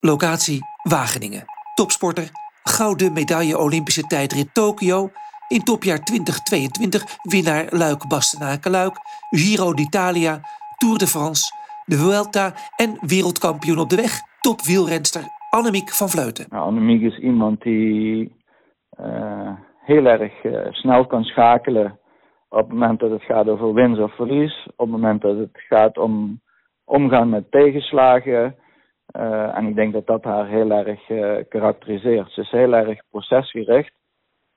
Locatie Wageningen. Topsporter, gouden medaille Olympische tijdrit Tokio. In topjaar 2022 winnaar Luik Bastenaken-Luik, Giro d'Italia, Tour de France, de Vuelta en wereldkampioen op de weg, topwielrenster Annemiek van Vleuten. Nou, Annemiek is iemand die uh, heel erg uh, snel kan schakelen op het moment dat het gaat over winst of verlies, op het moment dat het gaat om omgaan met tegenslagen. Uh, en ik denk dat dat haar heel erg uh, karakteriseert. Ze is heel erg procesgericht.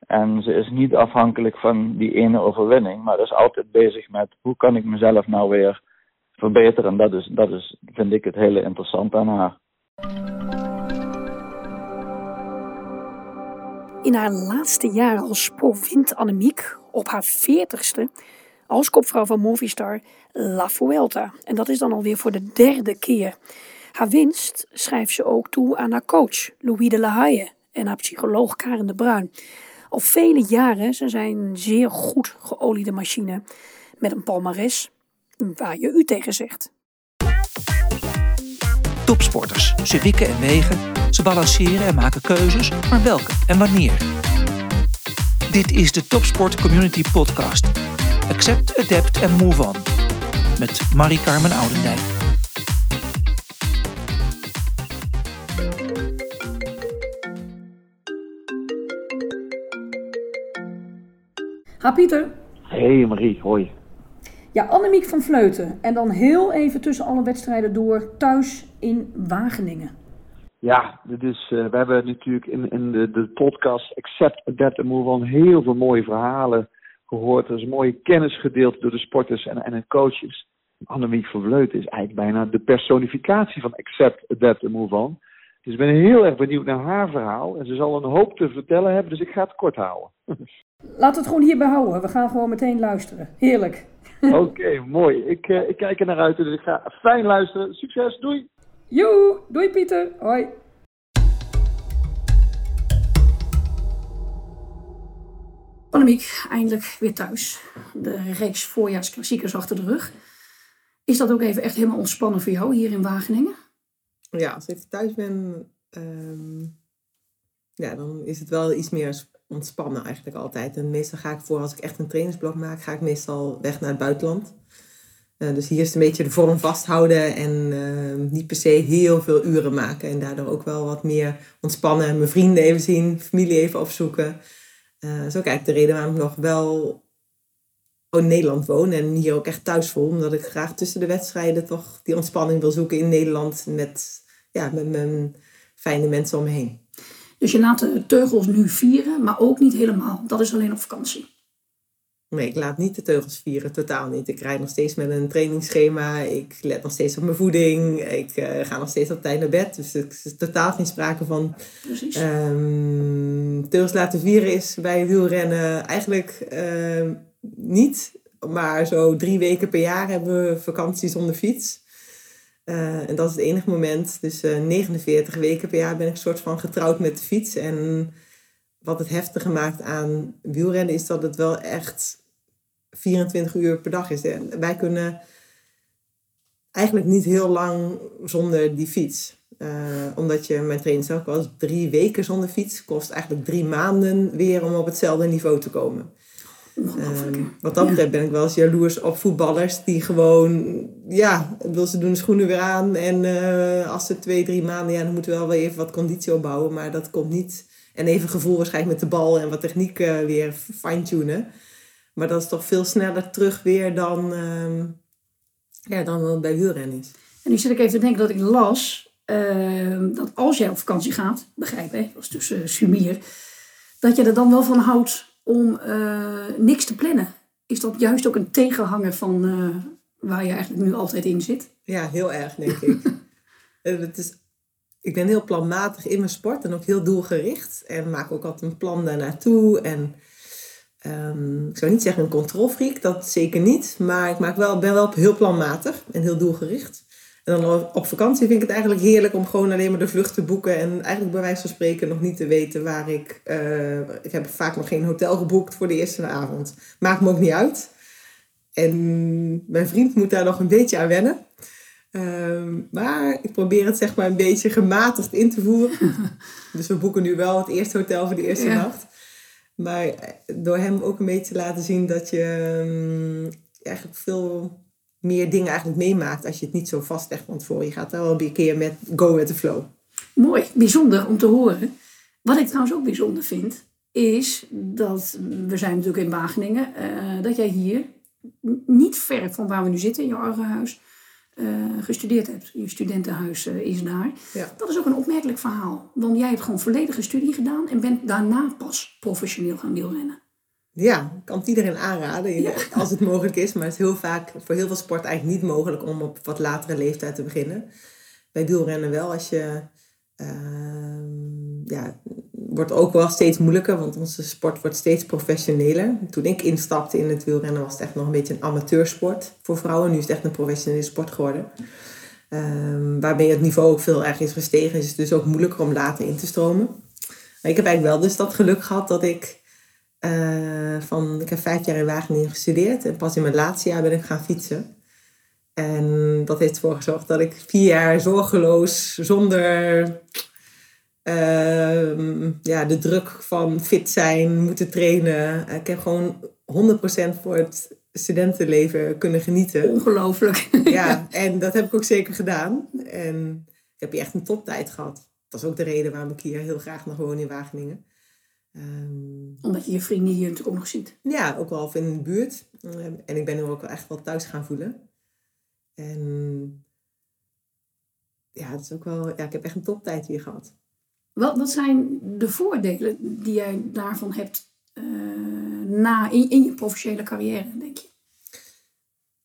En ze is niet afhankelijk van die ene overwinning, maar is altijd bezig met hoe kan ik mezelf nou weer verbeteren. En dat is, dat is vind ik het hele interessant aan haar. In haar laatste jaren als pro wint Annemiek op haar veertigste als kopvrouw van Movistar La Vuelta. En dat is dan alweer voor de derde keer. Haar winst schrijft ze ook toe aan haar coach Louis de La Haye en haar psycholoog Karen de Bruin. Al vele jaren ze zijn een zeer goed geoliede machine met een palmares waar je u tegen zegt. Topsporters. Ze wikken en wegen, ze balanceren en maken keuzes, maar welke en wanneer? Dit is de Topsport Community Podcast. Accept, Adapt en Move On. Met Marie-Carmen Oudendijk. Ha Pieter. Hey Marie, hoi. Ja, Annemiek van Vleuten. En dan heel even tussen alle wedstrijden door thuis in Wageningen. Ja, dus, uh, we hebben natuurlijk in, in de, de podcast Accept, Adapt and Move On heel veel mooie verhalen gehoord. Er is mooie kennis gedeeld door de sporters en, en de coaches. Annemiek van Vleuten is eigenlijk bijna de personificatie van Accept, Adapt and Move On. Dus ik ben heel erg benieuwd naar haar verhaal. En ze zal een hoop te vertellen hebben, dus ik ga het kort houden. Laat het gewoon hierbij houden. We gaan gewoon meteen luisteren. Heerlijk. Oké, mooi. Ik, uh, ik kijk er naar uit, dus ik ga fijn luisteren. Succes, doei! Joe, doei Pieter. Hoi. Annemiek, eindelijk weer thuis. De reeks voorjaarsklassiekers achter de rug. Is dat ook even echt helemaal ontspannen voor jou hier in Wageningen? Ja, als ik thuis ben, um, ja, dan is het wel iets meer ontspannen eigenlijk altijd. En meestal ga ik voor, als ik echt een trainingsblok maak, ga ik meestal weg naar het buitenland. Uh, dus hier is een beetje de vorm vasthouden en uh, niet per se heel veel uren maken. En daardoor ook wel wat meer ontspannen. Mijn vrienden even zien, familie even opzoeken. Uh, dat is ook eigenlijk de reden waarom ik nog wel in Nederland woon en hier ook echt thuis voel. Omdat ik graag tussen de wedstrijden toch die ontspanning wil zoeken in Nederland met, ja, met mijn fijne mensen om me heen. Dus je laat de teugels nu vieren, maar ook niet helemaal. Dat is alleen op vakantie. Nee, ik laat niet de teugels vieren, totaal niet. Ik rijd nog steeds met een trainingsschema. Ik let nog steeds op mijn voeding. Ik uh, ga nog steeds op tijd naar bed. Dus er is totaal geen sprake van um, teugels laten vieren is bij wielrennen eigenlijk uh, niet. Maar zo drie weken per jaar hebben we vakantie zonder fiets. Uh, en dat is het enige moment. Dus 49 weken per jaar ben ik soort van getrouwd met de fiets. En wat het heftige maakt aan wielrennen is dat het wel echt 24 uur per dag is. En wij kunnen eigenlijk niet heel lang zonder die fiets. Uh, omdat je, mijn trainer zelf was, drie weken zonder fiets kost eigenlijk drie maanden weer om op hetzelfde niveau te komen. Uh, wat dat betreft ben ik wel eens jaloers op voetballers die gewoon, ja, wil ze doen de schoenen weer aan. En uh, als ze twee, drie maanden, ja, dan moeten we wel weer even wat conditie opbouwen. Maar dat komt niet. En even gevoel waarschijnlijk met de bal en wat techniek uh, weer fine-tunen. Maar dat is toch veel sneller terug weer dan, uh, ja, dan wat bij wielrennen is. En nu zit ik even te denken dat ik las uh, dat als jij op vakantie gaat, begrijp ik, dat is tussen Sumier, dat je er dan wel van houdt om uh, niks te plannen. Is dat juist ook een tegenhanger van uh, waar je eigenlijk nu altijd in zit? Ja, heel erg, denk ik. het is, ik ben heel planmatig in mijn sport en ook heel doelgericht. En maak ook altijd een plan daar naartoe. En um, ik zou niet zeggen een controlfreak, dat zeker niet. Maar ik maak wel, ben wel heel planmatig en heel doelgericht. En dan op vakantie vind ik het eigenlijk heerlijk om gewoon alleen maar de vlucht te boeken. En eigenlijk bij wijze van spreken nog niet te weten waar ik... Uh, ik heb vaak nog geen hotel geboekt voor de eerste avond. Maakt me ook niet uit. En mijn vriend moet daar nog een beetje aan wennen. Ehm, maar ik probeer het zeg maar een beetje gematigd in te voeren. dus we boeken nu wel het eerste hotel voor de eerste Ja. nacht. Maar door hem ook een beetje te laten zien dat je ehm, eigenlijk veel meer dingen eigenlijk meemaakt als je het niet zo vastlegt van tevoren. Je gaat wel een keer met go with the flow. Mooi, bijzonder om te horen. Wat ik trouwens ook bijzonder vind, is dat we zijn natuurlijk in Wageningen, eh, dat jij hier niet ver van waar we nu zitten in je eigen huis eh, gestudeerd hebt. Je studentenhuis eh, is daar. Ja. Dat is ook een opmerkelijk verhaal. Want jij hebt gewoon volledige studie gedaan en bent daarna pas professioneel gaan wielrennen. Ja, ik kan het iedereen aanraden Ja. als het mogelijk is. Maar het is heel vaak voor heel veel sport eigenlijk niet mogelijk om op wat latere leeftijd te beginnen. Bij wielrennen wel als je... ehm, ja, wordt ook wel steeds moeilijker, want onze sport wordt steeds professioneler. Toen ik instapte in het wielrennen was het echt nog een beetje een amateursport voor vrouwen. Nu is het echt een professionele sport geworden. Ehm, waarmee het niveau ook veel erg is gestegen. Is het dus ook moeilijker om later in te stromen. Maar ik heb eigenlijk wel dus dat geluk gehad dat ik eh, van, ik heb vijf jaar in Wageningen gestudeerd en pas in mijn laatste jaar ben ik gaan fietsen. En dat heeft ervoor gezorgd dat ik vier jaar zorgeloos, zonder ehm, ja, de druk van fit zijn, moeten trainen. Ik heb gewoon 100% voor het studentenleven kunnen genieten. Ongelooflijk. Ja, en dat heb ik ook zeker gedaan. En ik heb hier echt een toptijd gehad. Dat is ook de reden waarom ik hier heel graag nog woon in Wageningen. Ehm, Omdat je je vrienden hier natuurlijk ook nog ziet. ja, ook wel in de buurt. Ehm, En ik ben nu ook wel echt wel thuis gaan voelen. En ja, het is ook wel, ja, ik heb echt een toptijd hier gehad. Wat, wat zijn de voordelen die jij daarvan hebt eh, na, in, in je professionele carrière, denk je?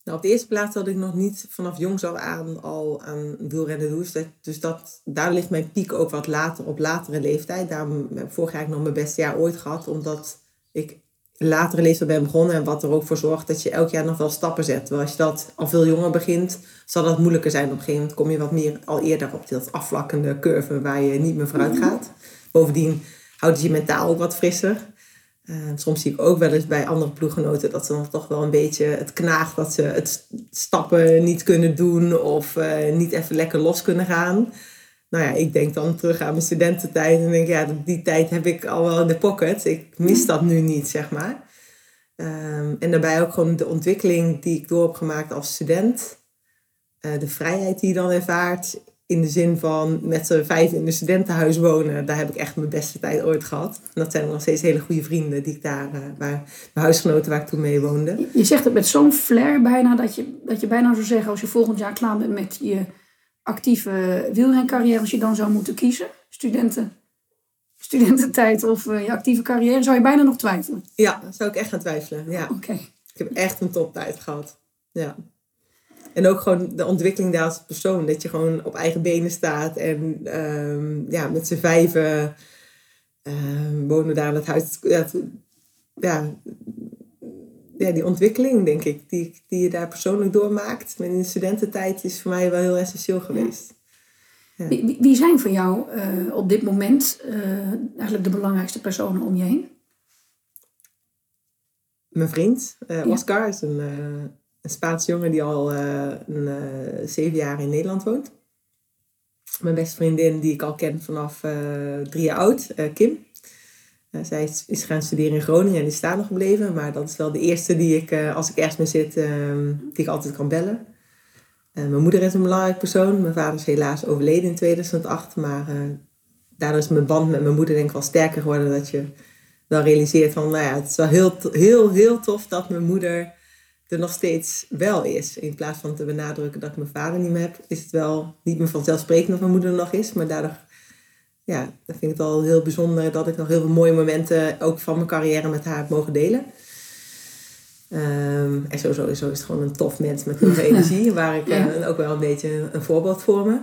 Nou, op de eerste plaats had ik nog niet vanaf jongs af aan al aan wielrennen doen. Dus, dat, dus dat, daar ligt mijn piek ook wat later, op latere leeftijd. Daarom heb ik vorig jaar nog mijn beste jaar ooit gehad. Omdat ik latere leeftijd ben begonnen. En wat er ook voor zorgt dat je elk jaar nog wel stappen zet. Terwijl als je dat al veel jonger begint, zal dat moeilijker zijn. Op een gegeven moment kom je wat meer al eerder op dat afvlakkende curve waar je niet meer vooruit gaat. Bovendien houdt het je mentaal ook wat frisser. Eh, soms zie ik ook wel eens bij andere ploeggenoten dat ze dan toch wel een beetje het knaagt dat ze het st- stappen niet kunnen doen of eh, niet even lekker los kunnen gaan. Nou ja, ik denk dan terug aan mijn studententijd en denk, ja, die tijd heb ik al wel in de pocket. Ik mis dat nu niet, zeg maar. Ehm, en daarbij ook gewoon de ontwikkeling die ik door heb gemaakt als student. Eh, de vrijheid die je dan ervaart. In de zin van met z'n vijf in een studentenhuis wonen. Daar heb ik echt mijn beste tijd ooit gehad. En dat zijn nog steeds hele goede vrienden die ik daar, eh, waar, mijn huisgenoten waar ik toen mee woonde. Je- Je zegt het met zo'n flair bijna dat je, dat je bijna zou zeggen als je volgend jaar klaar bent met je actieve wielrencarrière, als je dan zou moeten kiezen, studenten, studententijd of eh, je actieve carrière, zou je bijna nog twijfelen. Ja, zou ik echt gaan twijfelen. Ja. Oké. Ik heb echt een toptijd gehad. Ja. En ook gewoon de ontwikkeling daar als persoon. Dat je gewoon op eigen benen staat. En ehm, ja, met z'n vijven ehm, wonen daar in het huis. Ja, ja, ja, die ontwikkeling, denk ik, die, die je daar persoonlijk doormaakt. Maar in de studententijd is voor mij wel heel essentieel geweest. Wie, wie- wie zijn voor jou eh, op dit moment eh, eigenlijk de belangrijkste personen om je heen? Mijn vriend, eh, Ja. Oscar, is een, een Spaanse jongen die al eh, een, eh, zeven jaar in Nederland woont. Mijn beste vriendin, die ik al ken vanaf eh, drie jaar oud, Kim. Zij is, is gaan studeren in Groningen en is daar nog gebleven. Maar dat is wel de eerste die ik, als ik ergens mee zit, eh, die ik altijd kan bellen. Mijn moeder is een belangrijk persoon. Mijn vader is helaas overleden in 2008. Maar daardoor is mijn band met mijn moeder denk ik wel sterker geworden. Dat je wel realiseert van, nou ja, het is wel heel, heel, heel tof dat mijn moeder er nog steeds wel is. In plaats van te benadrukken dat ik mijn vader niet meer heb, is het wel niet meer vanzelfsprekend dat mijn moeder er nog is. Maar daardoor, ja, dan vind ik het al heel bijzonder dat ik nog heel veel mooie momenten ook van mijn carrière met haar heb mogen delen. Ehm, en sowieso, sowieso is het gewoon een tof mens met heel veel energie, waar ik Ja. eh, ook wel een beetje een voorbeeld voor me.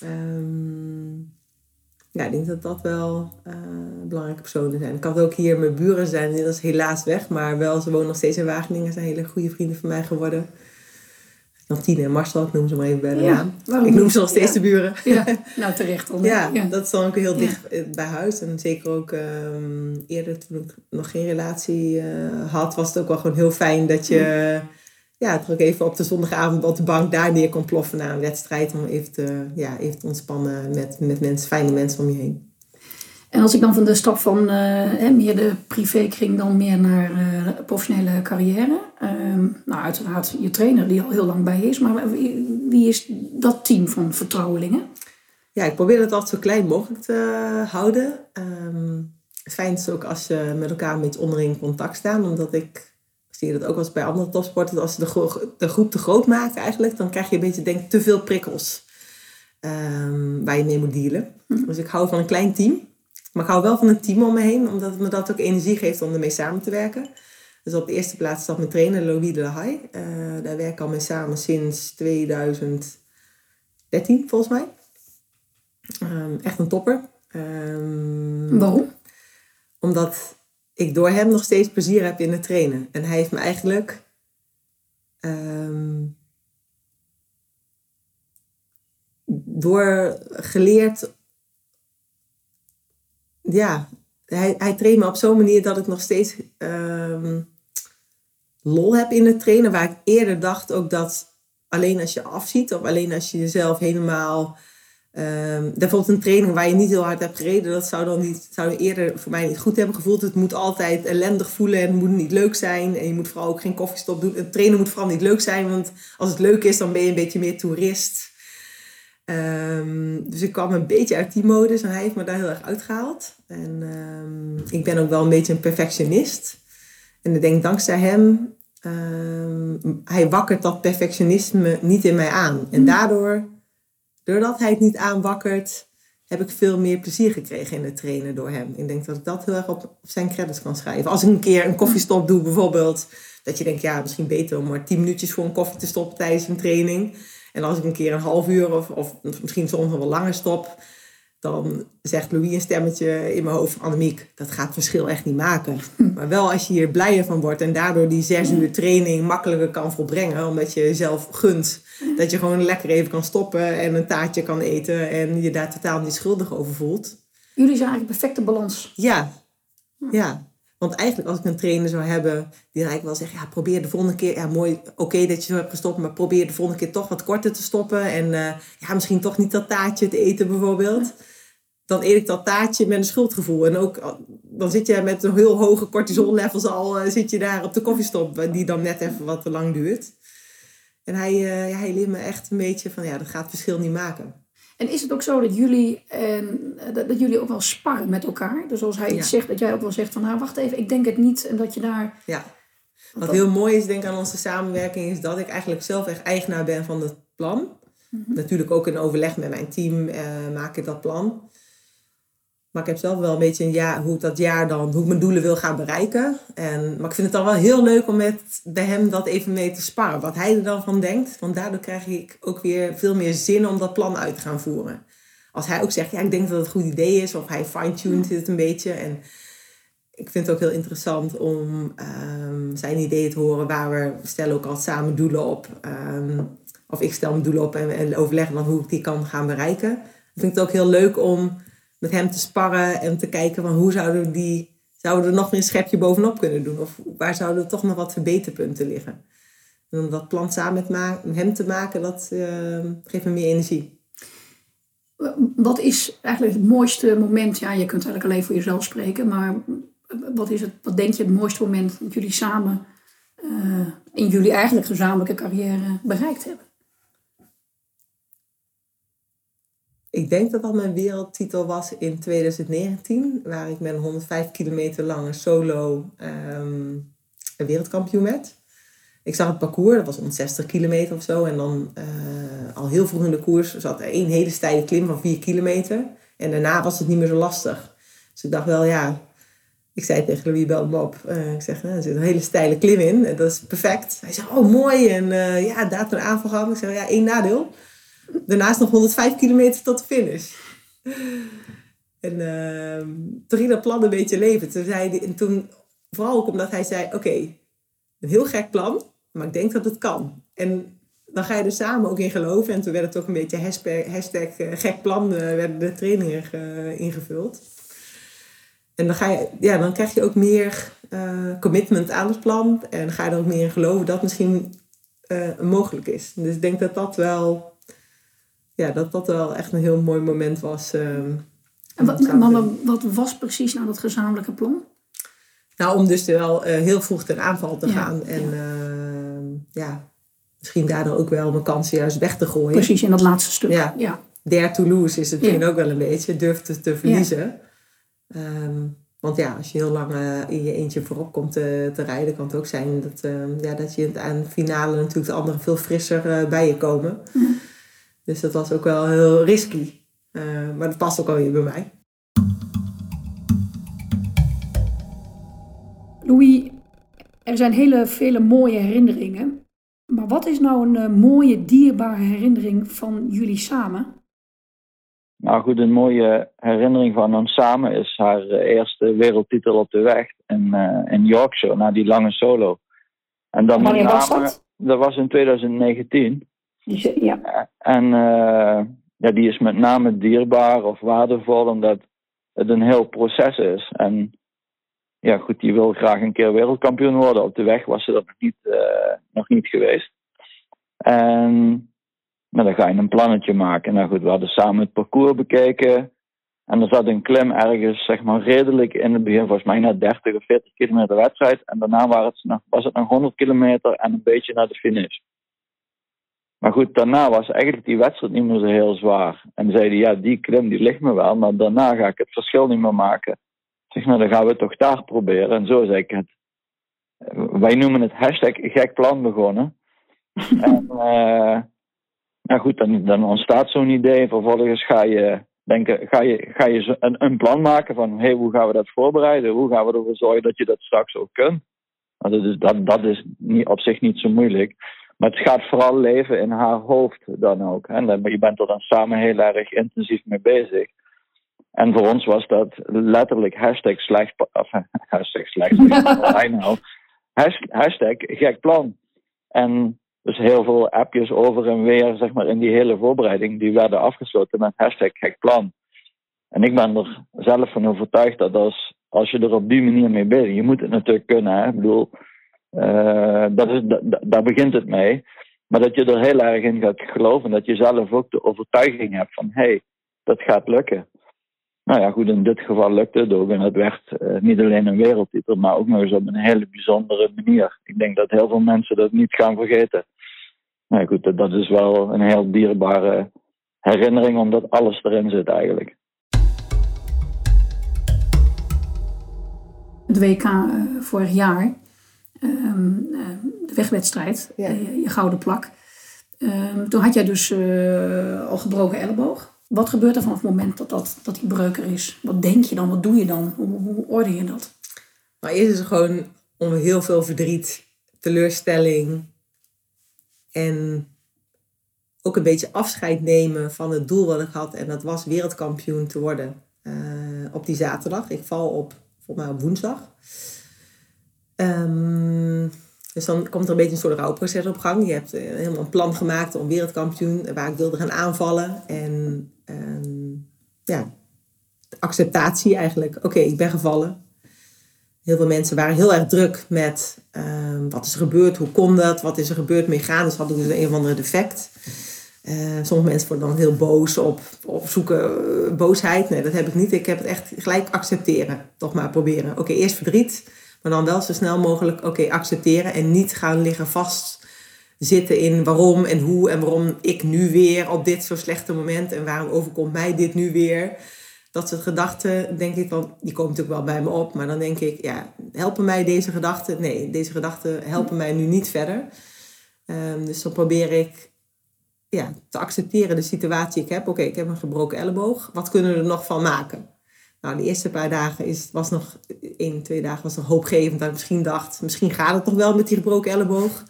Ehm, ja, ik denk dat dat wel eh, belangrijke personen zijn. Ik had ook hier mijn buren zijn, die is helaas weg, maar wel, ze wonen nog steeds in Wageningen, zijn hele goede vrienden van mij geworden. Dan Tine en Marcel, ik noem ze maar even bij de Ja, naam. Ik noem ze nog steeds Ja. de buren. Ja, nou terecht al. Ja, dat is dan ook heel dicht eh, bij huis. En zeker ook ehm, eerder toen ik nog geen relatie eh, had, was het ook wel gewoon heel fijn dat je ja, toch ook even op de zondagavond op de bank daar neer kon ploffen na een wedstrijd. Om even te, ja, even te ontspannen met, met mensen, fijne mensen om je heen. En als ik dan van de stap van uh, meer de privékring dan meer naar uh, professionele carrière. Uh, nou, uiteraard je trainer die al heel lang bij is. Maar wie, wie, is dat team van vertrouwelingen? Ja, ik probeer het altijd zo klein mogelijk te houden. Um, fijn is ook als je met elkaar een beetje onderling contact staan. Omdat ik zie je dat ook wel eens bij andere topsporten. Als ze de, de groep te groot maken eigenlijk, dan krijg je een beetje denk te veel prikkels. Um, waar je mee moet dealen. Hm. Dus ik hou van een klein team. Maar ik hou wel van een team om me heen, omdat het me dat ook energie geeft om ermee samen te werken. Dus op de eerste plaats staat mijn trainer Louis de la. Uh, daar werk ik al mee samen sinds 2013, volgens mij. Um, echt een topper. Um, Waarom? Omdat ik door hem nog steeds plezier heb in het trainen. En hij heeft me eigenlijk um, door geleerd ja, hij, hij traint me op zo'n manier dat ik nog steeds um, lol heb in het trainen. Waar ik eerder dacht ook dat alleen als je afziet of alleen als je jezelf helemaal. Um, bijvoorbeeld een training waar je niet heel hard hebt gereden, dat zou dan niet, zou eerder voor mij niet goed hebben gevoeld. Het moet altijd ellendig voelen en het moet niet leuk zijn. En je moet vooral ook geen koffiestop doen. Het trainen moet vooral niet leuk zijn, want als het leuk is, dan ben je een beetje meer toerist. Um, dus ik kwam een beetje uit die modus en hij heeft me daar heel erg uitgehaald. En um, ik ben ook wel een beetje een perfectionist. En ik denk dankzij hem, hij wakkert dat perfectionisme niet in mij aan. En mm. daardoor, doordat hij het niet aanwakkert, heb ik veel meer plezier gekregen in het trainen door hem. Ik denk dat ik dat heel erg op, zijn credits kan schrijven. Als ik een keer een koffiestop doe bijvoorbeeld, dat je denkt, ja, misschien beter om maar tien minuutjes voor een koffie te stoppen tijdens een training en als ik een keer een half uur of, of misschien soms nog wel langer stop, dan zegt Louis een stemmetje in mijn hoofd van Annemiek, dat gaat het verschil echt niet maken. Maar wel als je hier blijer van wordt en daardoor die zes uur training makkelijker kan volbrengen, omdat je jezelf gunt dat je gewoon lekker even kan stoppen en een taartje kan eten en je daar totaal niet schuldig over voelt. Jullie zijn eigenlijk perfecte balans. Ja, ja. Want eigenlijk als ik een trainer zou hebben die eigenlijk wel zegt, ja, probeer de volgende keer, ja mooi, oké dat je zo hebt gestopt, maar probeer de volgende keer toch wat korter te stoppen. En uh, ja, misschien toch niet dat taartje te eten bijvoorbeeld. Dan eet ik dat taartje met een schuldgevoel. En ook, dan zit je met een heel hoge cortisol levels al, uh, zit je daar op de koffiestop, die dan net even wat te lang duurt. En hij, uh, ja, hij leert me echt een beetje van, ja, dat gaat het verschil niet maken. En is het ook zo dat jullie, eh, dat, dat, jullie ook wel sparren met elkaar? Dus als hij iets zegt, dat jij ook wel zegt van nou wacht even, ik denk het niet. En dat je daar... Ja. Wat heel mooi is denk ik aan onze samenwerking is dat ik eigenlijk zelf echt eigenaar ben van het plan. Mhm. Natuurlijk ook in overleg met mijn team uh, maak ik dat plan. Maar ik heb zelf wel een beetje een hoe ik dat jaar dan, hoe ik mijn doelen wil gaan bereiken. En, maar ik vind het dan wel heel leuk om met, bij hem dat even mee te sparen. Wat hij er dan van denkt. Want daardoor krijg ik ook weer veel meer zin om dat plan uit te gaan voeren. Als hij ook zegt, ja, ik denk dat het een goed idee is. Of hij fine-tuned het een beetje. En ik vind het ook heel interessant om um, zijn ideeën te horen. Waar we stellen ook al samen doelen op. Um, of ik stel mijn doelen op en, en overleggen dan hoe ik die kan gaan bereiken. Ik vind het ook heel leuk om met hem te sparren en te kijken van hoe zouden we die zouden we er nog een schepje bovenop kunnen doen? Of waar zouden toch nog wat verbeterpunten liggen? En om dat plan samen met hem te maken, dat uh, geeft me meer energie. Wat is eigenlijk het mooiste moment? Ja, je kunt eigenlijk alleen voor jezelf spreken, maar wat, is het, wat denk je het mooiste moment dat jullie samen uh, in jullie eigenlijk gezamenlijke carrière bereikt hebben? Ik denk dat dat mijn wereldtitel was in 2019, waar ik een 105 kilometer lange solo een wereldkampioen werd. Ik zag het parcours, dat was 160 kilometer of zo. En dan uh, al heel vroeg in de koers zat er één hele steile klim van 4 kilometer. En daarna was het niet meer zo lastig. Dus ik dacht wel, ja, ik zei tegen Louis, bel me op. Uh, ik zeg, nou, er zit een hele steile klim in. Dat is perfect. Hij zei, oh mooi. En uh, ja, een aanval gehad. Ik zeg, ja, één nadeel. Daarnaast nog 105 kilometer tot de finish. En uh, toen ging dat plan een beetje leven. Toen zei en toen, vooral ook omdat hij zei, oké, een heel gek plan, maar ik denk dat het kan. En dan ga je er samen ook in geloven. En toen werd het ook een beetje hashtag, hashtag uh, gek plan, uh, werden de trainingen uh, ingevuld. En dan, ga je, ja, dan krijg je ook meer commitment aan het plan. En ga je er ook meer in geloven dat misschien mogelijk is. Dus ik denk dat dat wel, ja, dat dat wel echt een heel mooi moment was. Ehm, en wat, maar wat was precies nou dat gezamenlijke plan? Nou, om dus wel heel vroeg ten aanval te gaan. En ehm, ja, misschien daardoor ook wel mijn kansen juist weg te gooien. Precies, in dat laatste stuk. Ja. ja. Dare to lose is het misschien ook wel een beetje. Durf te, te verliezen. Ehm, want ja, als je heel lang uh, in je eentje voorop komt te, te rijden, kan het ook zijn dat, uh, ja, dat je aan de finale natuurlijk de anderen veel frisser uh, bij je komen. Dus dat was ook wel heel risky. maar dat past ook al weer bij mij. Louis, er zijn hele vele mooie herinneringen. Maar wat is nou een uh, mooie, dierbare herinnering van jullie samen? Nou goed, een mooie herinnering van ons samen is haar uh, eerste wereldtitel op de weg in, uh, in Yorkshire, na die lange solo. En dan Wanneer was dat? Dat was in 2019. Ja. En ja, die is met name dierbaar of waardevol omdat het een heel proces is. En ja, goed, die wil graag een keer wereldkampioen worden. Op de weg was ze dat nog niet, uh, nog niet geweest. En nou, dan ga je een plannetje maken. Nou goed, we hadden samen het parcours bekeken. En er zat een klim ergens, zeg maar, redelijk in het begin, volgens mij naar 30 of 40 kilometer wedstrijd. En daarna was het, nog, was het nog 100 kilometer en een beetje naar de finish. Goed, daarna was eigenlijk die wedstrijd niet meer zo heel zwaar. En zeiden, ja, die klim die ligt me wel, maar daarna ga ik het verschil niet meer maken. Zeg maar, dan gaan we het toch daar proberen. En zo is het. Wij noemen het hashtag gek plan begonnen. en uh, nou goed, dan, dan ontstaat zo'n idee. Vervolgens ga je, denken, ga je, ga je een, een plan maken van hey, hoe gaan we dat voorbereiden? Hoe gaan we ervoor zorgen dat je dat straks ook kunt? Nou, dat is, dat, dat is niet, op zich niet zo moeilijk. Maar het gaat vooral leven in haar hoofd dan ook. Je bent er dan samen heel erg intensief mee bezig. En voor ons was dat letterlijk hashtag slecht, of, hashtag slecht, hashtag gek plan. En dus heel veel appjes over en weer, zeg maar, in die hele voorbereiding, die werden afgesloten met hashtag gek plan. En ik ben er zelf van overtuigd dat als, als je er op die manier mee bent, je moet het natuurlijk kunnen, hè? ik bedoel, uh, dat is, daar begint het mee. Maar dat je er heel erg in gaat geloven, dat je zelf ook de overtuiging hebt van, hé, hey, dat gaat lukken. Nou ja, goed, in dit geval lukte het ook. En het werd uh, niet alleen een wereldtitel, maar ook nog eens op een hele bijzondere manier. Ik denk dat heel veel mensen dat niet gaan vergeten. Nou goed, dat, is wel een heel dierbare herinnering, omdat alles erin zit eigenlijk. Het WK uh, vorig jaar, ehm, uh, de wegwedstrijd, ja. je gouden plak. Ehm, toen had jij dus al gebroken elleboog. Wat gebeurt er vanaf het moment dat, dat, dat die breuk er is? Wat denk je dan? Wat doe je dan? Hoe, hoe orde je dat? Nou, eerst is het gewoon om heel veel verdriet, teleurstelling en ook een beetje afscheid nemen van het doel wat ik had. En dat was wereldkampioen te worden uh, op die zaterdag. Ik val op, volgens mij op woensdag. Um, dus dan komt er een beetje een soort rouwproces op gang. Je hebt helemaal een plan gemaakt om wereldkampioen, waar ik wilde gaan aanvallen. En um, ja, acceptatie eigenlijk. Oké, ik ben gevallen. Heel veel mensen waren heel erg druk met um, wat is er gebeurd, hoe kon dat, wat is er gebeurd, mechanisch had ik dus een of andere defect. Uh, sommige mensen worden dan heel boos op, op zoeken boosheid. Nee, dat heb ik niet. Ik heb het echt gelijk accepteren. Toch maar proberen. Oké, eerst verdriet, maar dan wel zo snel mogelijk oké accepteren en niet gaan liggen vast zitten in waarom en hoe en waarom ik nu weer op dit zo slechte moment en waarom overkomt mij dit nu weer. Dat soort gedachten, denk ik, want die komen natuurlijk wel bij me op, maar dan denk ik, ja, helpen mij deze gedachten? Nee, deze gedachten helpen mij nu niet verder. Um, dus dan probeer ik ja, te accepteren de situatie ik heb. Oké, ik heb een gebroken elleboog. Wat kunnen we er nog van maken? Nou, de eerste paar dagen is, was nog, één, twee dagen was nog hoopgevend. Dat ik misschien dacht, misschien gaat het nog wel met die gebroken elleboog.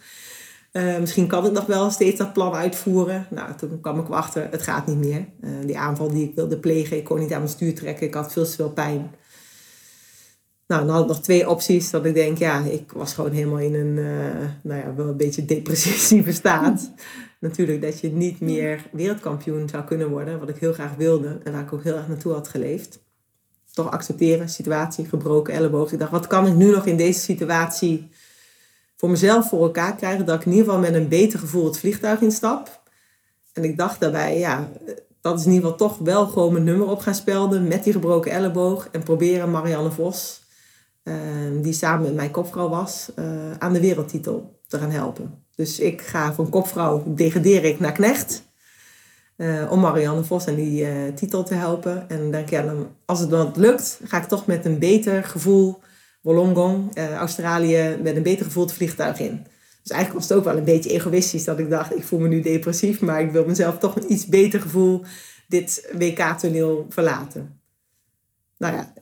Uh, misschien kan ik nog wel steeds dat plan uitvoeren. Nou, toen kwam ik achter, het gaat niet meer. Uh, die aanval die ik wilde plegen, ik kon niet aan mijn stuur trekken. Ik had veel te veel pijn. Nou, dan had ik nog twee opties. Dat ik denk, ja, ik was gewoon helemaal in een, uh, nou ja, wel een beetje depressieve staat. Natuurlijk dat je niet meer wereldkampioen zou kunnen worden. Wat ik heel graag wilde. En waar ik ook heel erg naartoe had geleefd. Toch accepteren, situatie, gebroken elleboog. Ik dacht, wat kan ik nu nog in deze situatie voor mezelf voor elkaar krijgen dat ik in ieder geval met een beter gevoel het vliegtuig instap. En ik dacht daarbij, ja, dat is in ieder geval toch wel gewoon mijn nummer op gaan spelden met die gebroken elleboog. En proberen Marianne Vos, ehm, die samen met mijn kopvrouw was, eh, aan de wereldtitel te gaan helpen. Dus ik ga van kopvrouw, degradeer ik naar knecht. Eh, om Marianne Vos aan die eh, titel te helpen. En dan denk ja, dan, als het dan lukt, ga ik toch met een beter gevoel Wollongong, eh, Australië, met een beter gevoel het vliegtuig in. Dus eigenlijk was het ook wel een beetje egoïstisch dat ik dacht, ik voel me nu depressief, maar ik wil mezelf toch met iets beter gevoel dit WK-toneel verlaten. Nou ja,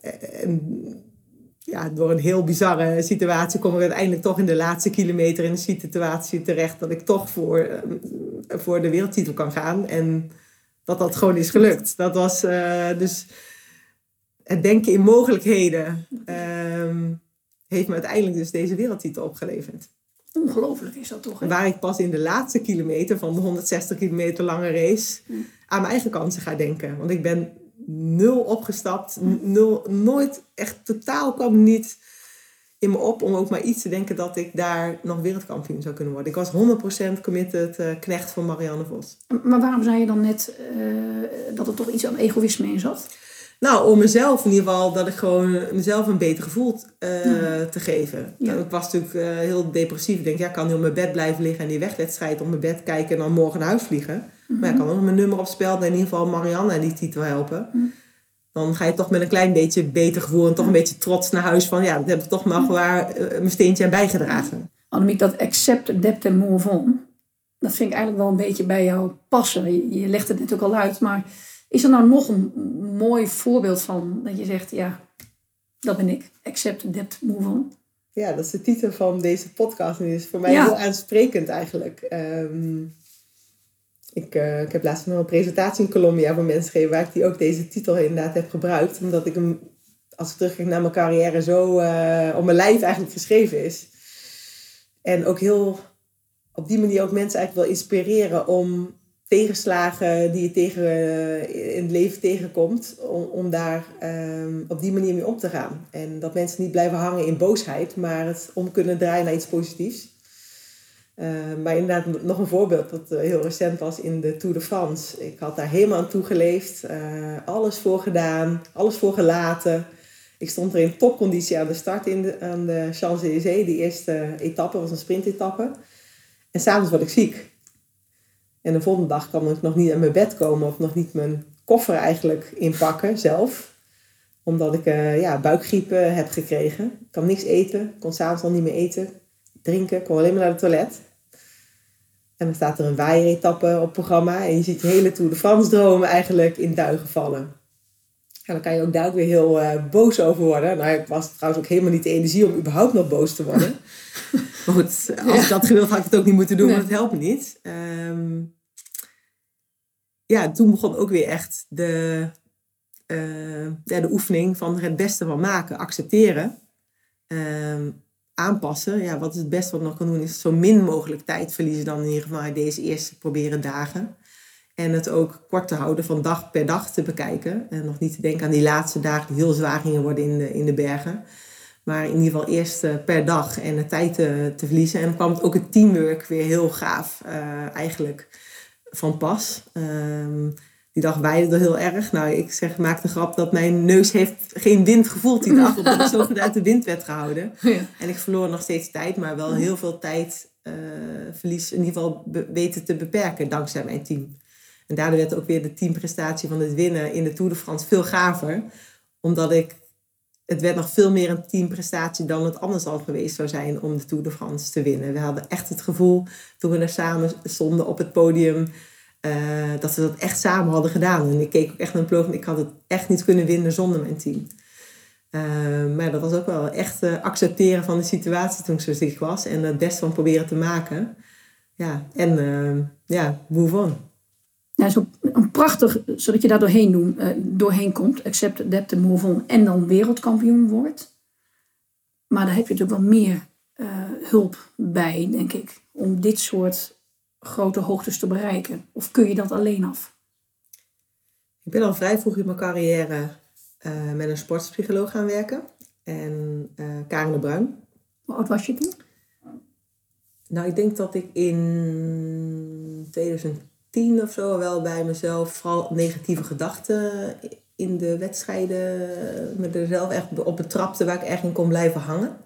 en, ja, door een heel bizarre situatie kom ik uiteindelijk toch in de laatste kilometer in een situatie terecht dat ik toch voor, voor de wereldtitel kan gaan. En dat dat gewoon is gelukt. Dat was eh, dus het denken in mogelijkheden ehm, heeft me uiteindelijk dus deze wereldtitel opgeleverd. Ongelooflijk is dat toch? Hè? Waar ik pas in de laatste kilometer van de 160 kilometer lange race aan mijn eigen kansen ga denken. Want ik ben nul opgestapt, nul, nooit, echt totaal kwam niet in me op om ook maar iets te denken dat ik daar nog wereldkampioen zou kunnen worden. Ik was 100% committed eh, knecht van Marianne Vos. Maar waarom zei je dan net eh, dat er toch iets aan egoïsme in zat? Nou, om mezelf in ieder geval, dat ik gewoon mezelf een beter gevoel eh, te geven. Ja. Ik was natuurlijk heel depressief. Ik denk, ja, ik kan nu op mijn bed blijven liggen en die wegwedstrijd op mijn bed kijken en dan morgen naar huis vliegen. Maar ik kan ook mijn nummer opspelden en in ieder geval Marianne aan die titel helpen. Dan ga je toch met een klein beetje beter gevoel en toch een beetje trots naar huis van, ja, dat heb ik toch maar waar eh, mijn steentje aan bijgedragen. Annemiek, dat accept, adapt en move on, dat vind ik eigenlijk wel een beetje bij jou passen. Je, je legt het net ook al uit, maar is er nou nog een mooi voorbeeld van dat je zegt, ja, dat ben ik. Accept, adapt, move on. Ja, dat is de titel van deze podcast. En die is voor mij Ja. heel aansprekend eigenlijk. Ehm, ik, eh, ik heb laatst nog een presentatie in Colombia voor mensen gegeven... waar ik die ook deze titel inderdaad heb gebruikt. Omdat ik hem, als ik terugkijk naar mijn carrière... zo eh, op mijn lijf eigenlijk geschreven is. En ook heel op die manier ook mensen eigenlijk wil inspireren... om tegenslagen die je tegen, eh, in het leven tegenkomt... om, om daar ehm, op die manier mee om te gaan. En dat mensen niet blijven hangen in boosheid... maar het om kunnen draaien naar iets positiefs. Eh, maar inderdaad, nog een voorbeeld dat eh, heel recent was in de Tour de France. Ik had daar helemaal aan toegeleefd. eh alles voor gedaan, alles voor gelaten. Ik stond er in topconditie aan de start in de, aan de Champs-Élysées. Die eerste etappe was een sprintetappe. En s'avonds word ik ziek. En de volgende dag kan ik nog niet aan mijn bed komen of nog niet mijn koffer eigenlijk inpakken zelf. Omdat ik eh, ja, buikgriep heb gekregen. Ik kan niks eten, kon s'avonds al niet meer eten, drinken, kon alleen maar naar het toilet. En dan staat er een waaieretappe op programma en je ziet je hele Tour de France dromen eigenlijk in duigen vallen. Ja, dan kan je ook daar ook weer heel eh, boos over worden. Nou, ik was trouwens ook helemaal niet de energie om überhaupt nog boos te worden. maar goed, als ik dat gewild had ik het ook niet moeten doen, Nee. want het helpt niet. Ehm, ja, toen begon ook weer echt de, eh, ja, de oefening van er het beste van maken, accepteren. Ehm, aanpassen. Ja, wat is het beste wat ik nog kan doen, is zo min mogelijk tijd verliezen dan in ieder geval deze eerste proberen dagen. En het ook kort te houden, van dag per dag te bekijken. En nog niet te denken aan die laatste dagen die heel zwaar gingen worden in de, in de bergen. Maar in ieder geval eerst eh, per dag en de tijd te, te verliezen. En dan kwam ook het teamwork weer heel gaaf eh, eigenlijk van pas. Ehm, die dag waaide er heel erg. Nou, ik zeg, maak de grap dat mijn neus heeft geen wind gevoeld die dag. Omdat ik zo goed uit de wind werd gehouden. Ja. En ik verloor nog steeds tijd, maar wel heel veel tijd eh, verlies in ieder geval weten te beperken dankzij mijn team. En daardoor werd ook weer de teamprestatie van het winnen in de Tour de France veel gaver. Omdat ik, het werd nog veel meer een teamprestatie dan het anders al geweest zou zijn om de Tour de France te winnen. We hadden echt het gevoel, toen we er samen stonden op het podium, eh, dat we dat echt samen hadden gedaan. En ik keek ook echt naar een ploeg ik had het echt niet kunnen winnen zonder mijn team. Eh, maar dat was ook wel echt eh, accepteren van de situatie toen ik zo ziek was. En het beste van proberen te maken. Ja, en ja, move on. Ja, zo een prachtig, zodat je daar doorheen, doen, doorheen komt. Accept, adapt move on. En dan wereldkampioen wordt. Maar daar heb je natuurlijk wel meer hulp bij, denk ik. Om dit soort grote hoogtes te bereiken. Of kun je dat alleen af? Ik ben al vrij vroeg in mijn carrière eh, met een sportpsycholoog gaan werken. En Karen de Bruin. Hoe oud was je toen? Nou, ik denk dat ik in 2010 of zo wel bij mezelf vooral negatieve gedachten in de wedstrijden me er zelf echt op betrapte waar ik echt in kon blijven hangen.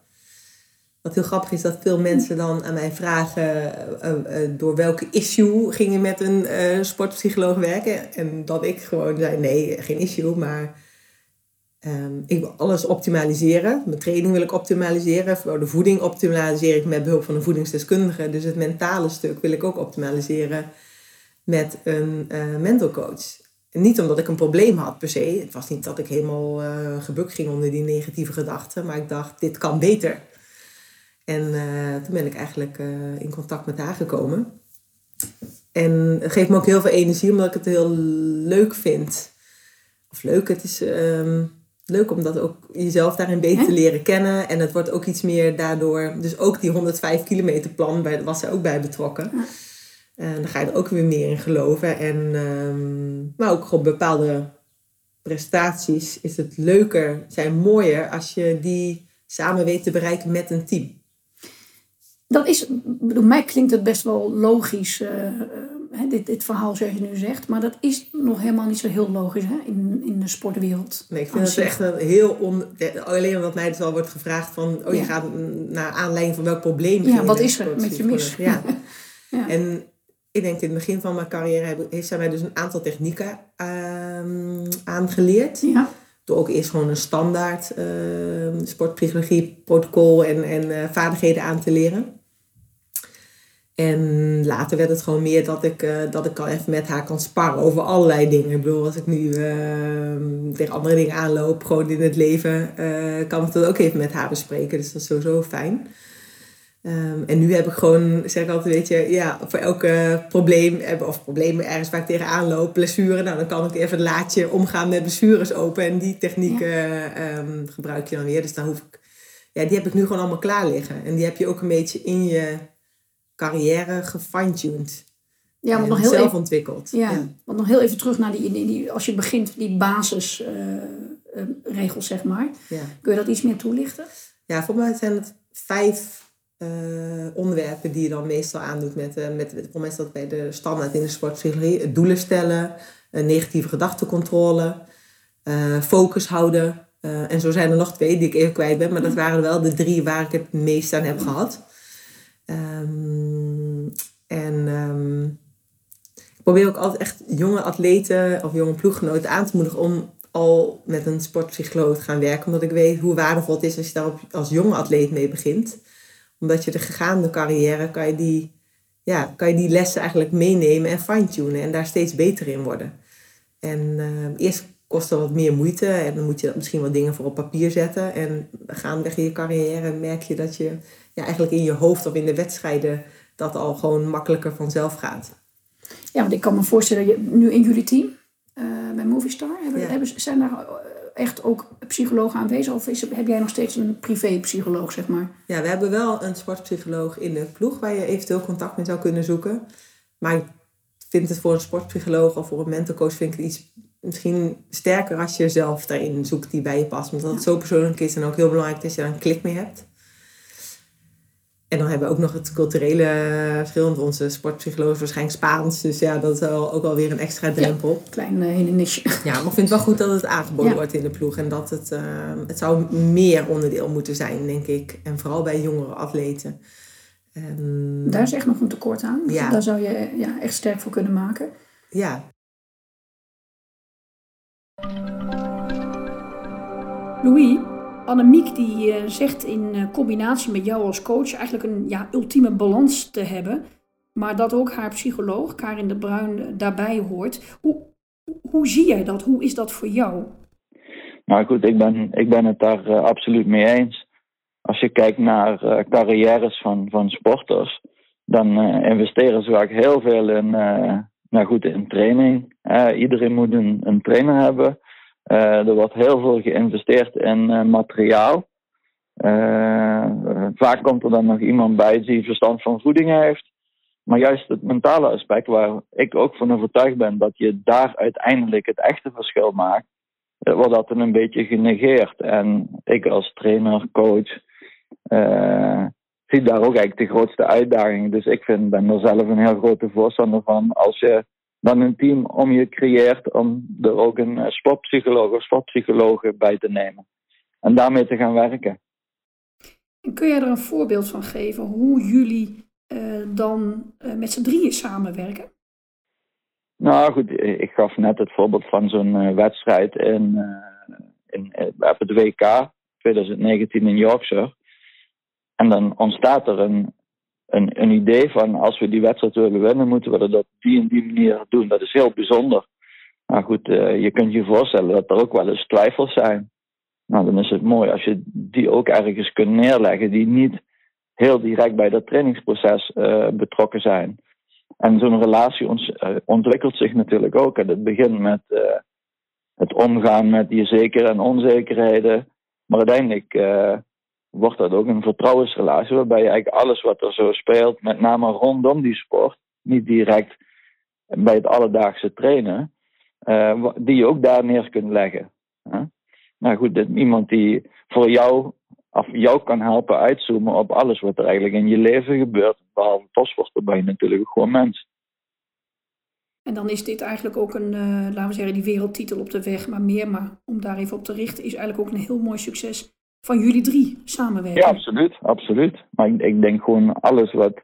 Wat heel grappig is dat veel mensen dan aan mij vragen uh, uh, door welke issue ging je met een sportpsycholoog werken. En dat ik gewoon zei nee, geen issue, maar um, ik wil alles optimaliseren. Mijn training wil ik optimaliseren. Voor de voeding optimaliseer ik met behulp van een voedingsdeskundige. Dus het mentale stuk wil ik ook optimaliseren met een mental coach. Niet omdat ik een probleem had per se. Het was niet dat ik helemaal gebukt ging onder die negatieve gedachten. Maar ik dacht, dit kan beter. En uh, toen ben ik eigenlijk uh, in contact met haar gekomen. En het geeft me ook heel veel energie, omdat ik het heel leuk vind. Of leuk, het is um, leuk om dat ook jezelf daarin beter te leren kennen. En het wordt ook iets meer daardoor. Dus ook die 105 kilometer plan bij, was er ook bij betrokken. Ja. En dan ga je er ook weer meer in geloven. En, um, maar ook op bepaalde prestaties is het leuker, zijn mooier als je die samen weet te bereiken met een team. Dat is, bij mij klinkt het best wel logisch, uh, uh, dit, dit verhaal zoals je nu zegt. Maar dat is nog helemaal niet zo heel logisch hè, in, in de sportwereld. Nee, ik vind het echt een heel on... Alleen omdat mij het wel wordt gevraagd van... Oh, je gaat naar aanleiding van welk probleem... Ja, wat is er met je mis? Ja. ja. En ik denk in het begin van mijn carrière... heeft zij mij dus een aantal technieken uh, aangeleerd. Ja door ook eerst gewoon een standaard uh, sportpsychologie protocol en, en uh, vaardigheden aan te leren. En later werd het gewoon meer dat ik, uh, dat ik al even met haar kan sparren over allerlei dingen. Ik bedoel, als ik nu tegen andere dingen aanloop, gewoon in het leven, kan ik dat ook even met haar bespreken. Dus dat is sowieso fijn. Um, en nu heb ik gewoon, zeg ik altijd, weet je, ja, voor elke probleem, of probleem ergens waar ik tegenaan loop, blessure, nou dan kan ik even een laadje omgaan met blessures open. En die technieken ja. um, gebruik je dan weer. Dus dan hoef ik, ja, die heb ik nu gewoon allemaal klaar liggen. En die heb je ook een beetje in je carrière gefine-tuned. Ja, want nog heel zelf even, ontwikkeld. Ja, ja, want nog heel even terug naar die, die, die als je begint, die basisregels, uh, zeg maar. Ja. Kun je dat iets meer toelichten? Ja, voor mij zijn het vijf uh, onderwerpen die je dan meestal aandoet met, uh, met voor mij is dat bij de standaard in de sportpsychologie. Doelen stellen, negatieve gedachtencontrole, focus houden. en zo zijn er nog twee die ik even kwijt ben, maar dat waren wel de drie waar ik het meest aan heb gehad. Um, en um, ik probeer ook altijd echt jonge atleten of jonge ploeggenoten aan te moedigen om al met een sportpsycholoog te gaan werken. Omdat ik weet hoe waardevol het is als je daar als jonge atleet mee begint. Omdat je de gegaande carrière kan je die, ja, kan je die lessen eigenlijk meenemen en fine-tunen. En daar steeds beter in worden. En uh, eerst kost dat wat meer moeite. En dan moet je misschien wat dingen voor op papier zetten. En gaandeweg in je carrière merk je dat je ja, eigenlijk in je hoofd of in de wedstrijden dat al gewoon makkelijker vanzelf gaat. Ja, want ik kan me voorstellen, je, nu in jullie team uh, bij Movistar, hebben, ja. hebben, zijn daar echt ook psychologen aanwezig? Of is, heb jij nog steeds een privé-psycholoog, zeg maar? Ja, we hebben wel een sportpsycholoog in de ploeg waar je eventueel contact mee zou kunnen zoeken. Maar ik vind het voor een sportpsycholoog of voor een mentalcoach vind ik het iets misschien sterker als je zelf daarin zoekt die bij je past. Omdat het zo persoonlijk is en ook heel belangrijk dat je daar een klik mee hebt. En dan hebben we ook nog het culturele verschil. Want onze sportpsycholoog is waarschijnlijk Spaans. Dus ja, dat is wel, ook alweer een extra drempel. Ja, klein uh, hindernisje. Ja, maar ik vind het wel goed dat het aangeboden ja. wordt in de ploeg. En dat het, uh, het zou meer onderdeel moeten zijn, denk ik. En vooral bij jongere atleten. En... Daar is echt nog een tekort aan. Ja. Daar zou je ja, echt sterk voor kunnen maken. Ja. Louis, Annemiek die uh, zegt in uh, combinatie met jou als coach eigenlijk een ja, ultieme balans te hebben. Maar dat ook haar psycholoog, Karin de Bruin, daarbij hoort. Hoe, hoe zie jij dat? Hoe is dat voor jou? Nou goed, ik ben, ik ben het daar absoluut mee eens. Als je kijkt naar carrières van, van sporters, dan investeren ze vaak heel veel in, nou goed, in training. iedereen moet een, een trainer hebben. Uh, er wordt heel veel geïnvesteerd in uh, materiaal. Uh, vaak komt er dan nog iemand bij die verstand van voeding heeft. Maar juist het mentale aspect, waar ik ook van overtuigd ben dat je daar uiteindelijk het echte verschil maakt, wordt dat een beetje genegeerd. En ik als trainer, coach, zie daar ook eigenlijk de grootste uitdaging. Dus ik vind, ben er zelf een heel grote voorstander van. Als je dan een team om je creëert om er ook een eh, sportpsycholoog of sportpsycholoog bij te nemen. En daarmee te gaan werken. kun jij er een voorbeeld van geven hoe jullie uh, dan uh, met z'n drieën samenwerken? Nou goed, ik gaf net het voorbeeld van zo'n wedstrijd in, in, op het WK 2019 in Yorkshire. En dan ontstaat er een, een, een idee van als we die wedstrijd willen winnen, moeten we dat op die en die manier doen. Dat is heel bijzonder. Maar goed, uh, je kunt je voorstellen dat er ook wel eens twijfels zijn. Nou, dan is het mooi als je die ook ergens kunt neerleggen die niet heel direct bij dat trainingsproces uh, betrokken zijn. En zo'n relatie uh, ontwikkelt zich natuurlijk ook. En het begint met het omgaan met die zekerheden en onzekerheden. Maar uiteindelijk wordt dat ook een vertrouwensrelatie, waarbij je eigenlijk alles wat er zo speelt, met name rondom die sport, niet direct bij het alledaagse trainen, uh, die je ook daar neer kunt leggen. Huh? Nou goed, iemand die voor jou, of jou kan helpen uitzoomen op alles wat er eigenlijk in je leven gebeurt, behalve topsport, dan ben je natuurlijk gewoon mens. En dan is dit eigenlijk ook een, uh, laten we zeggen, die wereldtitel op de weg, maar meer, maar om daar even op te richten, is eigenlijk ook een heel mooi succes van jullie drie samenwerken. Ja, absoluut. absoluut. Maar ik, denk gewoon alles wat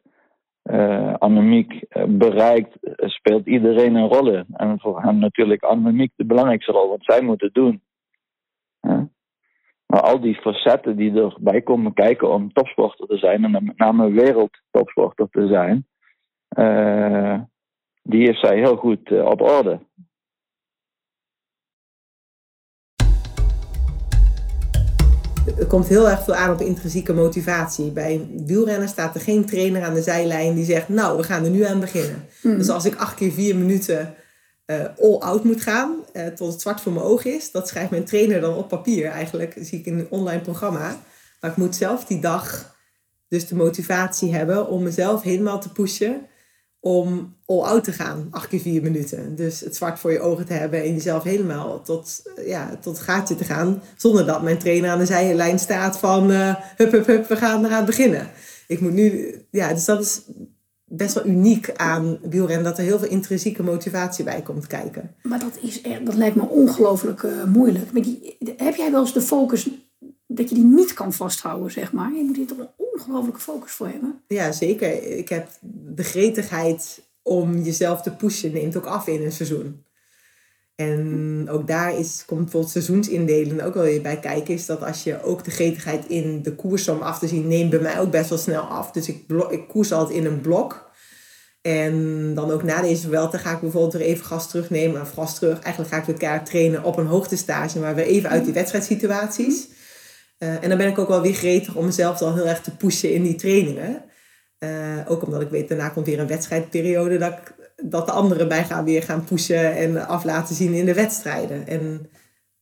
uh, Annemiek uh, bereikt, uh, speelt iedereen een rol. En voor hem natuurlijk Annemiek de belangrijkste rol, wat zij moeten doen. Maar al die facetten die erbij komen kijken om topsporter te zijn, en met name wereldtopsporter te zijn, die heeft zij heel goed op orde. Het komt heel erg veel aan op intrinsieke motivatie. Bij wielrennen staat er geen trainer aan de zijlijn die zegt, nou, we gaan er nu aan beginnen. Hmm. Dus als ik acht keer vier minuten uh, all out moet gaan, uh, tot het zwart voor mijn oog is, dat schrijft mijn trainer dan op papier eigenlijk. zie ik in een online programma. Maar ik moet zelf die dag dus de motivatie hebben om mezelf helemaal te pushen om all-out te gaan, acht keer vier minuten. Dus het zwart voor je ogen te hebben en jezelf helemaal tot, ja, tot gaatje te gaan. Zonder dat mijn trainer aan de zijlijn staat van uh, hup, hup, hup, we gaan eraan beginnen. Ik moet nu, ja, dus dat is best wel uniek aan wielrennen, dat er heel veel intrinsieke motivatie bij komt kijken. Maar dat, is dat lijkt me ongelooflijk uh, moeilijk. Die, heb jij wel eens de focus dat je die niet kan vasthouden, zeg maar. Je moet hier toch een ongelooflijke focus voor hebben. Ja, zeker. Ik heb de gretigheid om jezelf te pushen neemt ook af in een seizoen. En ook daar is, komt bijvoorbeeld seizoensindelen ook wel weer bij kijken. Is dat als je ook de gretigheid in de koers om af te zien, neemt bij mij ook best wel snel af. Dus ik, koers altijd in een blok. En dan ook na deze Vuelta ga ik bijvoorbeeld weer even gas terugnemen. Of gas terug. Eigenlijk ga ik weer elkaar trainen op een hoogtestage. Maar weer even uit die wedstrijdsituaties. Uh, en dan ben ik ook wel weer gretig om mezelf dan heel erg te pushen in die trainingen. Uh, ook omdat ik weet, daarna komt weer een wedstrijdperiode dat, ik, dat de anderen mij gaan weer gaan pushen en af laten zien in de wedstrijden. En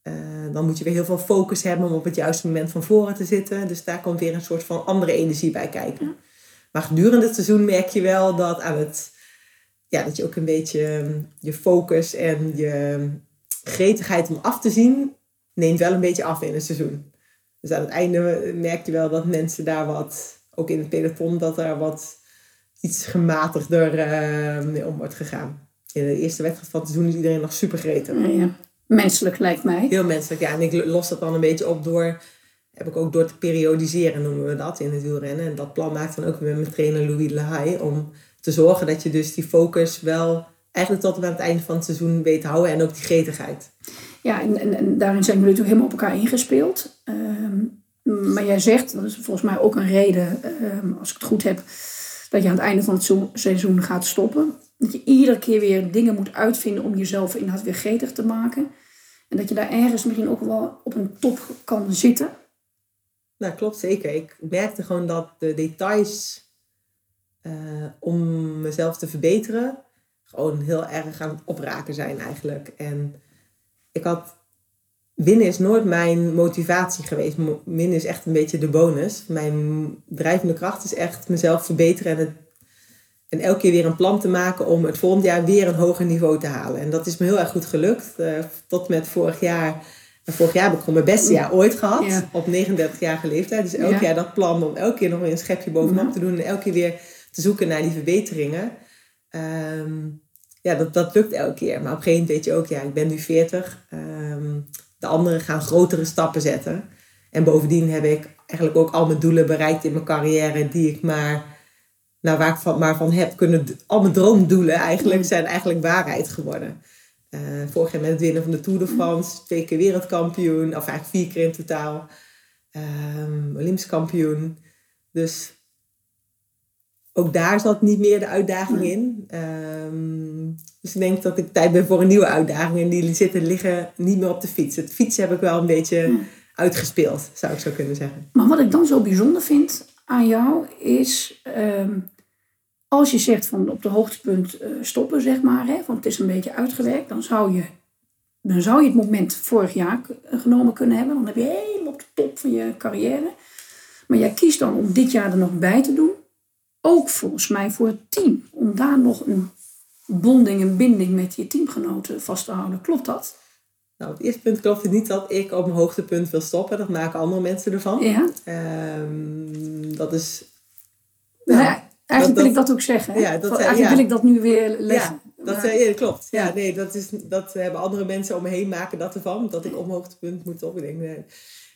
uh, dan moet je weer heel veel focus hebben om op het juiste moment van voren te zitten. Dus daar komt weer een soort van andere energie bij kijken. Maar gedurende het seizoen merk je wel dat aan het, ja, dat je ook een beetje je focus en je gretigheid om af te zien, neemt wel een beetje af in het seizoen. Dus aan het einde merk je wel dat mensen daar wat, ook in het peloton, dat er wat iets gematigder uh, mee om wordt gegaan. In de eerste wedstrijd van het seizoen is iedereen nog super gretig. Ja, ja. Menselijk lijkt mij. Heel menselijk, ja. En ik los dat dan een beetje op door, heb ik ook door te periodiseren, noemen we dat in het wielrennen. En dat plan maakt dan ook met mijn trainer Louis Lehaye, om te zorgen dat je dus die focus wel eigenlijk tot aan het einde van het seizoen weet te houden en ook die gretigheid. Ja, en, daarin zijn jullie natuurlijk helemaal op elkaar ingespeeld. Ehm, maar jij zegt, dat is volgens mij ook een reden, ehm, als ik het goed heb, dat je aan het einde van het seizoen gaat stoppen. Dat je iedere keer weer dingen moet uitvinden om jezelf inderdaad weer gretig te maken. En dat je daar ergens misschien ook wel op een top kan zitten. Nou, klopt zeker. Ik merkte gewoon dat de details uh, om mezelf te verbeteren gewoon heel erg aan het opraken zijn eigenlijk. En ik had. Winnen is nooit mijn motivatie geweest. Winnen is echt een beetje de bonus. Mijn drijvende kracht is echt mezelf verbeteren en, het, en elke keer weer een plan te maken om het volgend jaar weer een hoger niveau te halen. En dat is me heel erg goed gelukt. Uh, tot met vorig jaar En vorig jaar heb ik gewoon mijn beste jaar ooit gehad. Ja. Op 39-jarige leeftijd. Dus elk Ja. jaar dat plan om elke keer nog weer een schepje bovenop Ja. te doen. En elke keer weer te zoeken naar die verbeteringen. Ehm, ja, dat, dat lukt elke keer. Maar op een gegeven moment weet je ook, ja, ik ben nu 40. Ehm, de anderen gaan grotere stappen zetten. En bovendien heb ik eigenlijk ook al mijn doelen bereikt in mijn carrière die ik maar, nou, waar ik van, maar van heb kunnen. Al mijn droomdoelen eigenlijk zijn eigenlijk waarheid geworden. Eh, vorig jaar met het winnen van de Tour de France, twee keer wereldkampioen, of eigenlijk vier keer in totaal. Ehm Olympisch kampioen. Dus ook daar zat niet meer de uitdaging in. Ehm, dus ik denk dat ik tijd ben voor een nieuwe uitdaging. En die zitten liggen niet meer op de fiets. Het fietsen heb ik wel een beetje uitgespeeld, zou ik zo kunnen zeggen. Maar wat ik dan zo bijzonder vind aan jou is, ehm, als je zegt van op de hoogtepunt eh, stoppen, zeg maar, hè, want het is een beetje uitgewerkt, dan zou je, dan zou je het moment vorig jaar genomen kunnen hebben. Dan heb je helemaal op de top van je carrière. Maar jij kiest dan om dit jaar er nog bij te doen. Ook volgens mij voor het team. Om daar nog een bonding, een binding met je teamgenoten vast te houden. Klopt dat? Nou, het eerste punt klopt het niet dat ik op mijn hoogtepunt wil stoppen. Dat maken andere mensen ervan. Ja. Ehm, dat is... Nou ja, eigenlijk dat- wil ik dat ook zeggen. Ja, dat eigenlijk ja. wil ik dat nu weer leggen. Ja, dat, Maar- eh, ja, klopt. Ja, Ja. nee, dat, is, dat hebben andere mensen om me heen maken dat ervan. Dat ik op mijn hoogtepunt moet op. Ik denk, nee,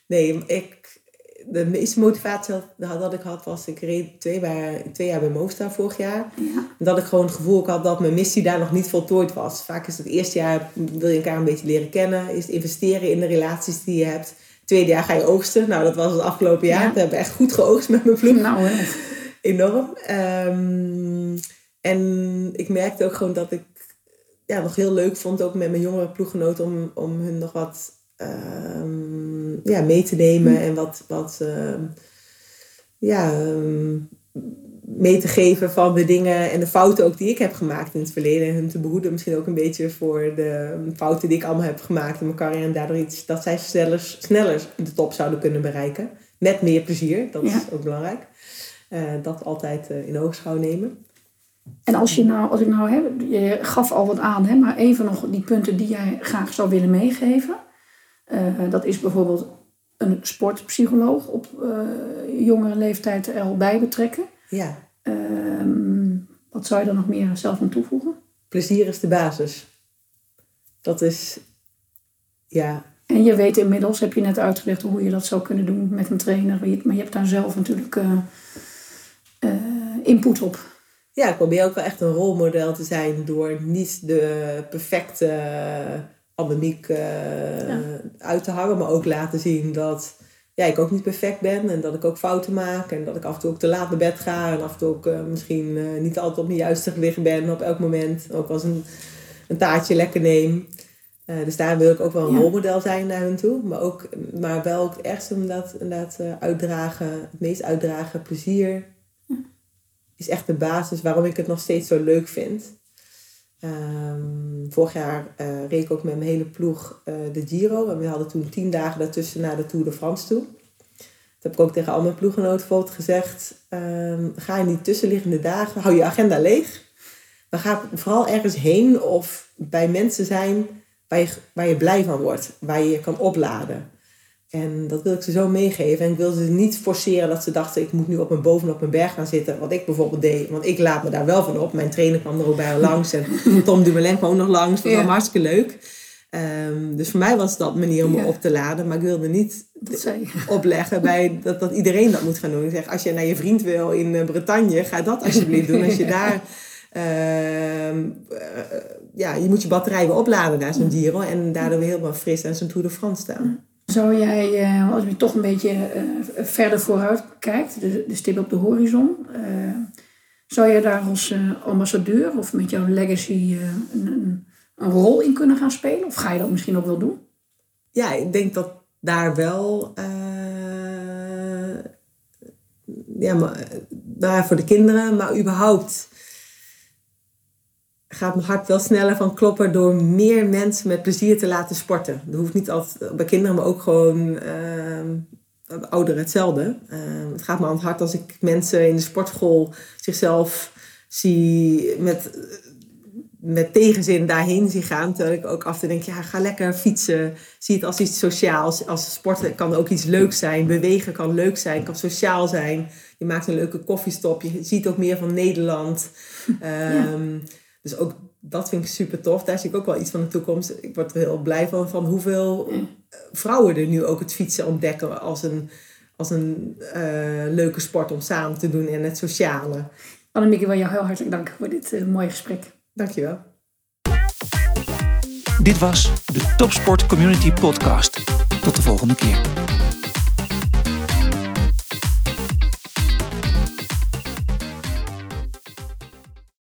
nee ik, de meeste motivatie had- dat ik had was, ik reed twee, jaar- twee jaar bij Movistar vorig jaar. Ja. Dat ik gewoon het gevoel had dat mijn missie daar nog niet voltooid was. Vaak is het eerste jaar, wil je elkaar een beetje leren kennen. Is het investeren in de relaties die je hebt. Tweede jaar ga je oogsten. Nou, dat was het afgelopen jaar. Ja. We hebben echt goed geoogst met mijn ploeg Nou, hè. enorm. Ehm, en ik merkte ook gewoon dat ik ja, nog heel leuk vond, ook met mijn jongere ploeggenoten, om, om hun nog wat ehm, ja, mee te nemen en wat, wat ehm, ja, ehm, mee te geven van de dingen en de fouten ook die ik heb gemaakt in het verleden. En hun te behoeden misschien ook een beetje voor de fouten die ik allemaal heb gemaakt in mijn carrière. En daardoor iets dat zij sneller, sneller de top zouden kunnen bereiken. Met meer plezier, dat Ja. is ook belangrijk. Eh, dat altijd eh, in oogschouw nemen. En als, je nou, als ik nou heb, je gaf al wat aan, hè, maar even nog die punten die jij graag zou willen meegeven. Eh, dat is bijvoorbeeld een sportpsycholoog op eh, jongere leeftijd er al bij betrekken. Ja, Ehm, wat zou je er nog meer zelf aan toevoegen? plezier is de basis. Dat is, ja, En je weet inmiddels, heb je net uitgelegd hoe je dat zou kunnen doen met een trainer. Maar je hebt daar zelf natuurlijk eh, input op. ja, ik probeer ook wel echt een rolmodel te zijn door niet de perfecte anemiek eh, Ja. uit te hangen, maar ook laten zien dat ja, ik ook niet perfect ben en dat ik ook fouten maak en dat ik af en toe ook te laat naar bed ga en af en toe ook eh, misschien eh, niet altijd op mijn juiste gewicht ben op elk moment. Ook als een, een taartje lekker neem. Dus daar wil ik ook wel een Ja. rolmodel zijn naar hun toe. Maar, ook, maar wel het ergste inderdaad, inderdaad uitdragen, het meest uitdragen, plezier. Is echt de basis waarom ik het nog steeds zo leuk vind. Ehm, vorig jaar eh, reed ik ook met mijn hele ploeg eh, de Giro. En we hadden toen tien dagen daartussen naar de Tour de France toe. Dat heb ik ook tegen al mijn ploeggenoten gezegd. ehm, ga je niet tussenliggende dagen, hou je agenda leeg. Maar ga vooral ergens heen of bij mensen zijn waar je, waar je blij van wordt. Waar je je kan opladen. En dat wil ik ze zo meegeven. En ik wil ze niet forceren dat ze dachten... ik moet nu op mijn bovenop mijn berg gaan zitten. Wat ik bijvoorbeeld deed. Want ik laat me daar wel van op. Mijn trainer kwam er ook bij langs. En Tom Dumoulin kwam ook nog langs. Dat was Ja. hartstikke leuk. Ehm, dus voor mij was dat een manier om me Ja. op te laden. Maar ik wilde niet opleggen bij dat, dat iedereen dat moet gaan doen. Ik zeg, als je naar je vriend wil in eh, Bretagne, ga dat alsjeblieft doen. Als je daar, ehm, eh, ja, je moet je batterij weer opladen naar zo'n Giro en daardoor weer helemaal fris aan zo'n Tour de France staan. Zou jij, eh, als je toch een beetje eh, verder vooruit kijkt, de, stip op de horizon, eh, zou jij daar als ambassadeur of met jouw legacy een, een, rol in kunnen gaan spelen? Of ga je dat misschien ook wel doen? Ja, ik denk dat daar wel, ja, maar, daar voor de kinderen, maar überhaupt gaat mijn hart wel sneller van kloppen door meer mensen met plezier te laten sporten. Dat hoeft niet altijd bij kinderen, maar ook gewoon bij ouderen hetzelfde. Ehm, het gaat me aan het hart als ik mensen in de sportschool zichzelf zie met met tegenzin daarheen zie gaan. Terwijl ik ook af en toe denk, ja, ga lekker fietsen. Zie het als iets sociaals. Als sporten kan ook iets leuks zijn. Bewegen kan leuk zijn, kan sociaal zijn. Je maakt een leuke koffiestop. Je ziet ook meer van Nederland. Ehm, dus ook dat vind ik super tof. Daar zie ik ook wel iets van de toekomst. Ik word er heel blij van, van hoeveel vrouwen er nu ook het fietsen ontdekken als een, als een eh, leuke sport om samen te doen en het sociale. Annemieke, ik wil jou heel hartelijk danken voor dit uh, mooie gesprek. Dankjewel. Dit was de Topsport Community Podcast. Tot de volgende keer.